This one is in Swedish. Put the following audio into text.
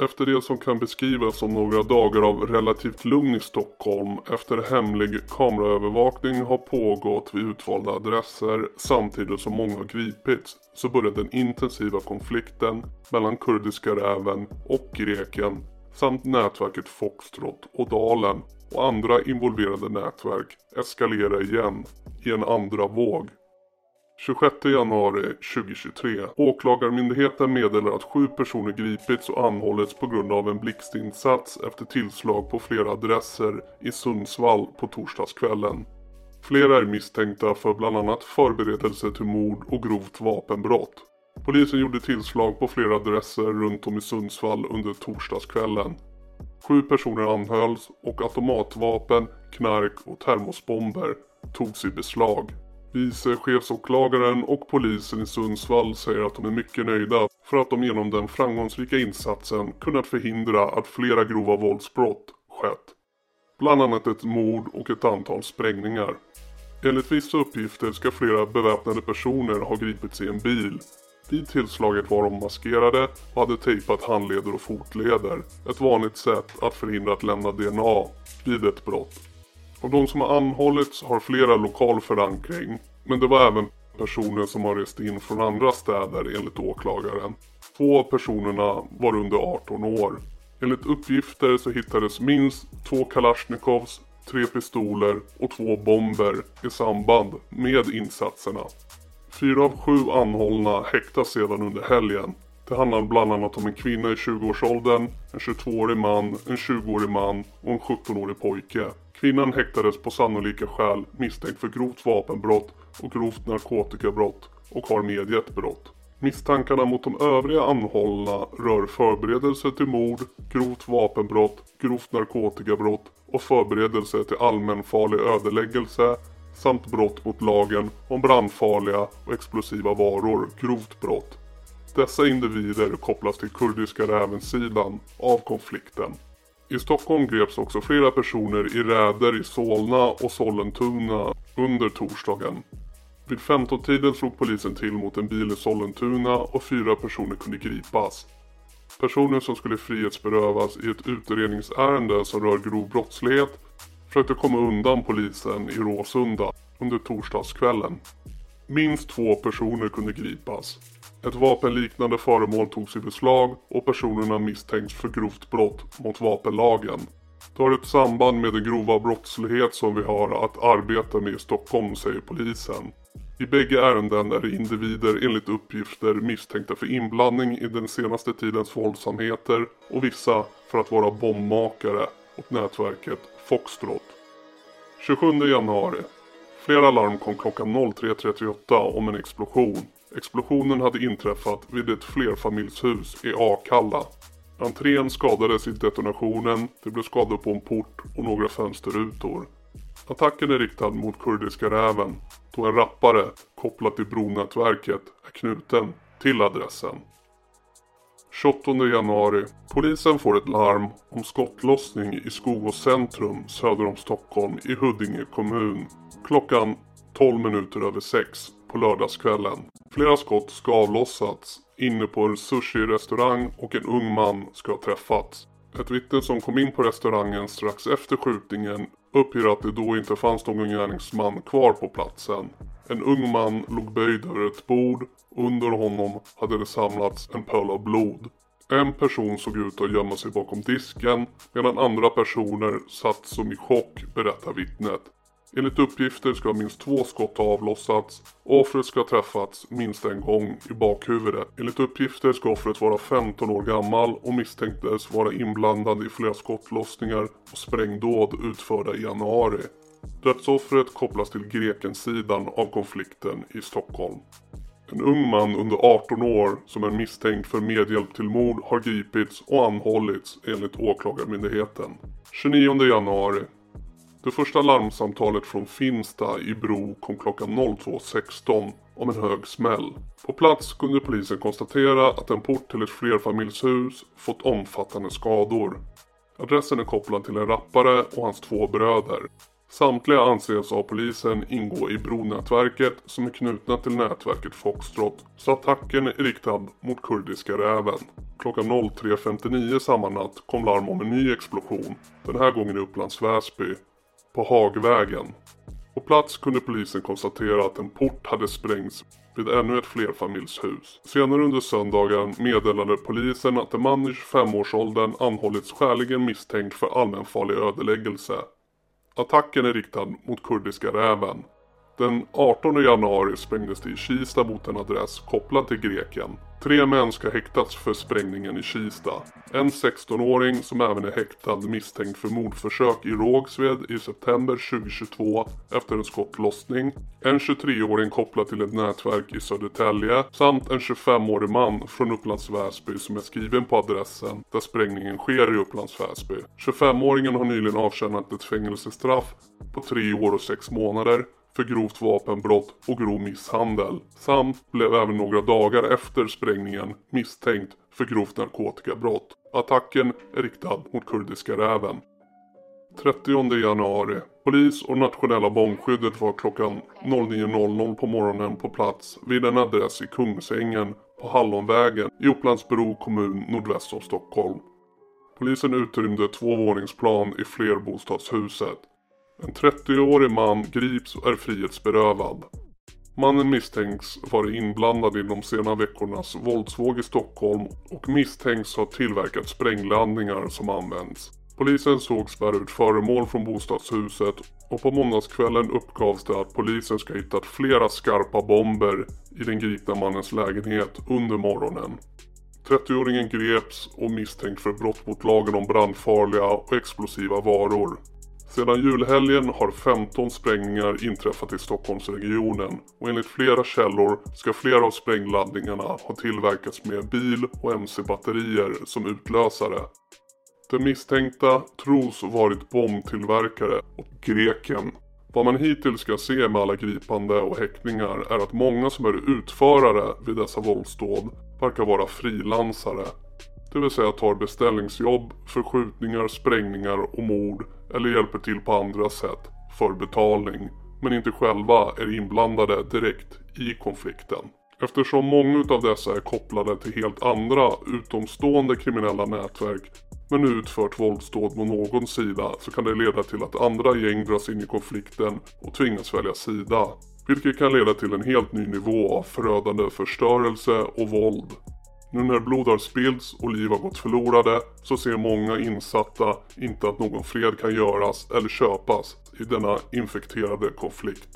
Efter det som kan beskrivas som några dagar av relativt lugn i Stockholm efter hemlig kameraövervakning har pågått vid utvalda adresser samtidigt som många har gripits så började den intensiva konflikten mellan kurdiska räven och greken samt nätverket Foxtrot och Dalen och andra involverade nätverk eskalera igen i en andra våg. 26 januari 2023. Åklagarmyndigheten meddelar att sju personer gripits och anhållits på grund av en blixtinsats efter tillslag på flera adresser i Sundsvall på torsdagskvällen. Flera är misstänkta för bland annat förberedelse till mord och grovt vapenbrott. Polisen gjorde tillslag på flera adresser runt om i Sundsvall under torsdagskvällen. Sju personer anhölls och automatvapen, knark och termosbomber togs i beslag. Vice chefsåklagaren och polisen i Sundsvall säger att de är mycket nöjda för att de genom den framgångsrika insatsen kunnat förhindra att flera grova våldsbrott skett. Bland annat ett mord och ett antal sprängningar. Enligt vissa uppgifter ska flera beväpnade personer ha gripits i en bil. Vid tillslaget var de maskerade och hade tejpat handleder och fotleder. Ett vanligt sätt att förhindra att lämna DNA vid ett brott. Av de som har anhållits har flera lokal förankring. Men det var även personer som har rest in från andra städer enligt åklagaren. Två av personerna var under 18 år. Enligt uppgifter så hittades minst två Kalashnikovs, tre pistoler och två bomber i samband med insatserna. Fyra av sju anhållna häktas sedan under helgen. Det handlar bland annat om en kvinna i 20-årsåldern, en 22-årig man, en 20-årig man och en 17-årig pojke. Kvinnan häktades på sannolika skäl misstänkt för grovt vapenbrott och grovt narkotikabrott och har medgett brott. Misstankarna mot de övriga anhållna rör förberedelse till mord, grovt vapenbrott, grovt narkotikabrott och förberedelse till allmänfarlig ödeläggelse samt brott mot lagen om brandfarliga och explosiva varor, grovt brott. Dessa individer kopplas till kurdiska rävensidan av konflikten. I Stockholm greps också flera personer i räder i Solna och Sollentuna under torsdagen. Vid 15-tiden slog polisen till mot en bil i Sollentuna och fyra personer kunde gripas. Personer som skulle frihetsberövas i ett utredningsärende som rör grov brottslighet försökte komma undan polisen i Råsunda under torsdagskvällen. Minst två personer kunde gripas. Ett vapenliknande föremål togs i beslag och personerna misstänks för grovt brott mot vapenlagen. Det har ett samband med den grova brottslighet som vi har att arbeta med i Stockholm, säger polisen. I bägge ärenden är det individer enligt uppgifter misstänkta för inblandning i den senaste tidens våldsamheter och vissa för att vara bombmakare åt nätverket Foxtrot. 27 januari. Flera larm kom klockan 03.38 om en explosion. Explosionen hade inträffat vid ett flerfamiljshus i Akalla. Entrén skadades i detonationen, det blev skador på en port och några fönsterrutor. Attacken är riktad mot Kurdiska räven då en rappare kopplad till bronätverket är knuten till adressen. 28 januari. Polisen får ett larm om skottlossning i Skogås centrum söder om Stockholm i Huddinge kommun. Klockan 12 minuter över 6 på lördagskvällen. Flera skott ska ha avlossats inne på en sushi-restaurang och en ung man ska ha träffats. Ett vittne som kom in på restaurangen strax efter skjutningen uppger att det då inte fanns någon gärningsman kvar på platsen. En ung man låg böjd över ett bord och under honom hade det samlats en pöl av blod. En person såg ut att gömma sig bakom disken medan andra personer satt som i chock berättar vittnet. Enligt uppgifter ska minst två skott ha avlossats och offret ska ha träffats minst en gång i bakhuvudet. Enligt uppgifter ska offret vara 15 år gammal och misstänktes vara inblandad i flera skottlossningar och sprängdåd utförda i januari. Dödsoffret kopplas till Grekensidan av konflikten i Stockholm. En ung man under 18 år som är misstänkt för medhjälp till mord har gripits och anhållits enligt Åklagarmyndigheten. 29 januari det första larmsamtalet från Finsta i Bro kom klockan 02.16 om en hög smäll. På plats kunde polisen konstatera att en port till ett flerfamiljshus fått omfattande skador. Adressen är kopplad till en rappare och hans två bröder. Samtliga anses av polisen ingå i Bronätverket som är knutna till nätverket Foxtrot så attacken är riktad mot kurdiska räven. Klockan 03.59 samma natt kom larm om en ny explosion. Den här gången i Upplands Väsby. På Hagvägen. På plats kunde polisen konstatera att en port hade sprängts vid ännu ett flerfamiljshus. Senare under söndagen meddelade polisen att en man i 25-årsåldern anhållits skäligen misstänkt för allmänfarlig ödeläggelse. Attacken är riktad mot kurdiska räven. Den 18 januari sprängdes det i Kista mot en adress kopplad till greken. Tre män ska häktats för sprängningen i Kista. En 16-åring som även är häktad misstänkt för mordförsök i Rågsved i september 2022 efter en skottlossning. En 23-åring kopplad till ett nätverk i Södertälje samt en 25-årig man från Upplands Väsby som är skriven på adressen där sprängningen sker i Upplands Väsby. 25-åringen har nyligen avtjänat ett fängelsestraff på 3 år och 6 månader för grovt vapenbrott och grov misshandel. Samt blev även några dagar efter sprängningen misstänkt för grovt narkotikabrott. Attacken är riktad mot kurdiska räven. 30 januari. Polis och nationella bombskyddet var klockan 09.00 på morgonen på plats vid en adress i Kungsängen på Hallonvägen i Upplandsbro kommun nordväst om Stockholm. Polisen utrymde två våningsplan i flerbostadshuset. En 30-årig man grips och är frihetsberövad. Mannen misstänks vara inblandad i de sena veckornas våldsvåg i Stockholm och misstänks ha tillverkat sprängladdningar som används. Polisen sågs bära ut föremål från bostadshuset och på måndagskvällen uppgavs det att polisen ska ha hittat flera skarpa bomber i den gripna mannens lägenhet under morgonen. 30-åringen greps och misstänkt för brott mot lagen om brandfarliga och explosiva varor. Sedan julhelgen har 15 sprängningar inträffat i Stockholmsregionen och enligt flera källor ska flera av sprängladdningarna ha tillverkats med bil och mc-batterier som utlösare. Den misstänkta tros varit bombtillverkare och greken. Vad man hittills ska se med alla gripande och häktningar är att många som är utförare vid dessa våldsdåd verkar vara frilansare. Det vill säga tar beställningsjobb för skjutningar, sprängningar och mord eller hjälper till på andra sätt för betalning men inte själva är inblandade direkt i konflikten. Eftersom många av dessa är kopplade till helt andra utomstående kriminella nätverk men utfört våldsdåd mot någon sida så kan det leda till att andra gäng dras in i konflikten och tvingas välja sida. Vilket kan leda till en helt ny nivå av förödande förstörelse och våld. Nu när blod har spillts och liv har gått förlorade så ser många insatta inte att någon fred kan göras eller köpas i denna infekterade konflikt.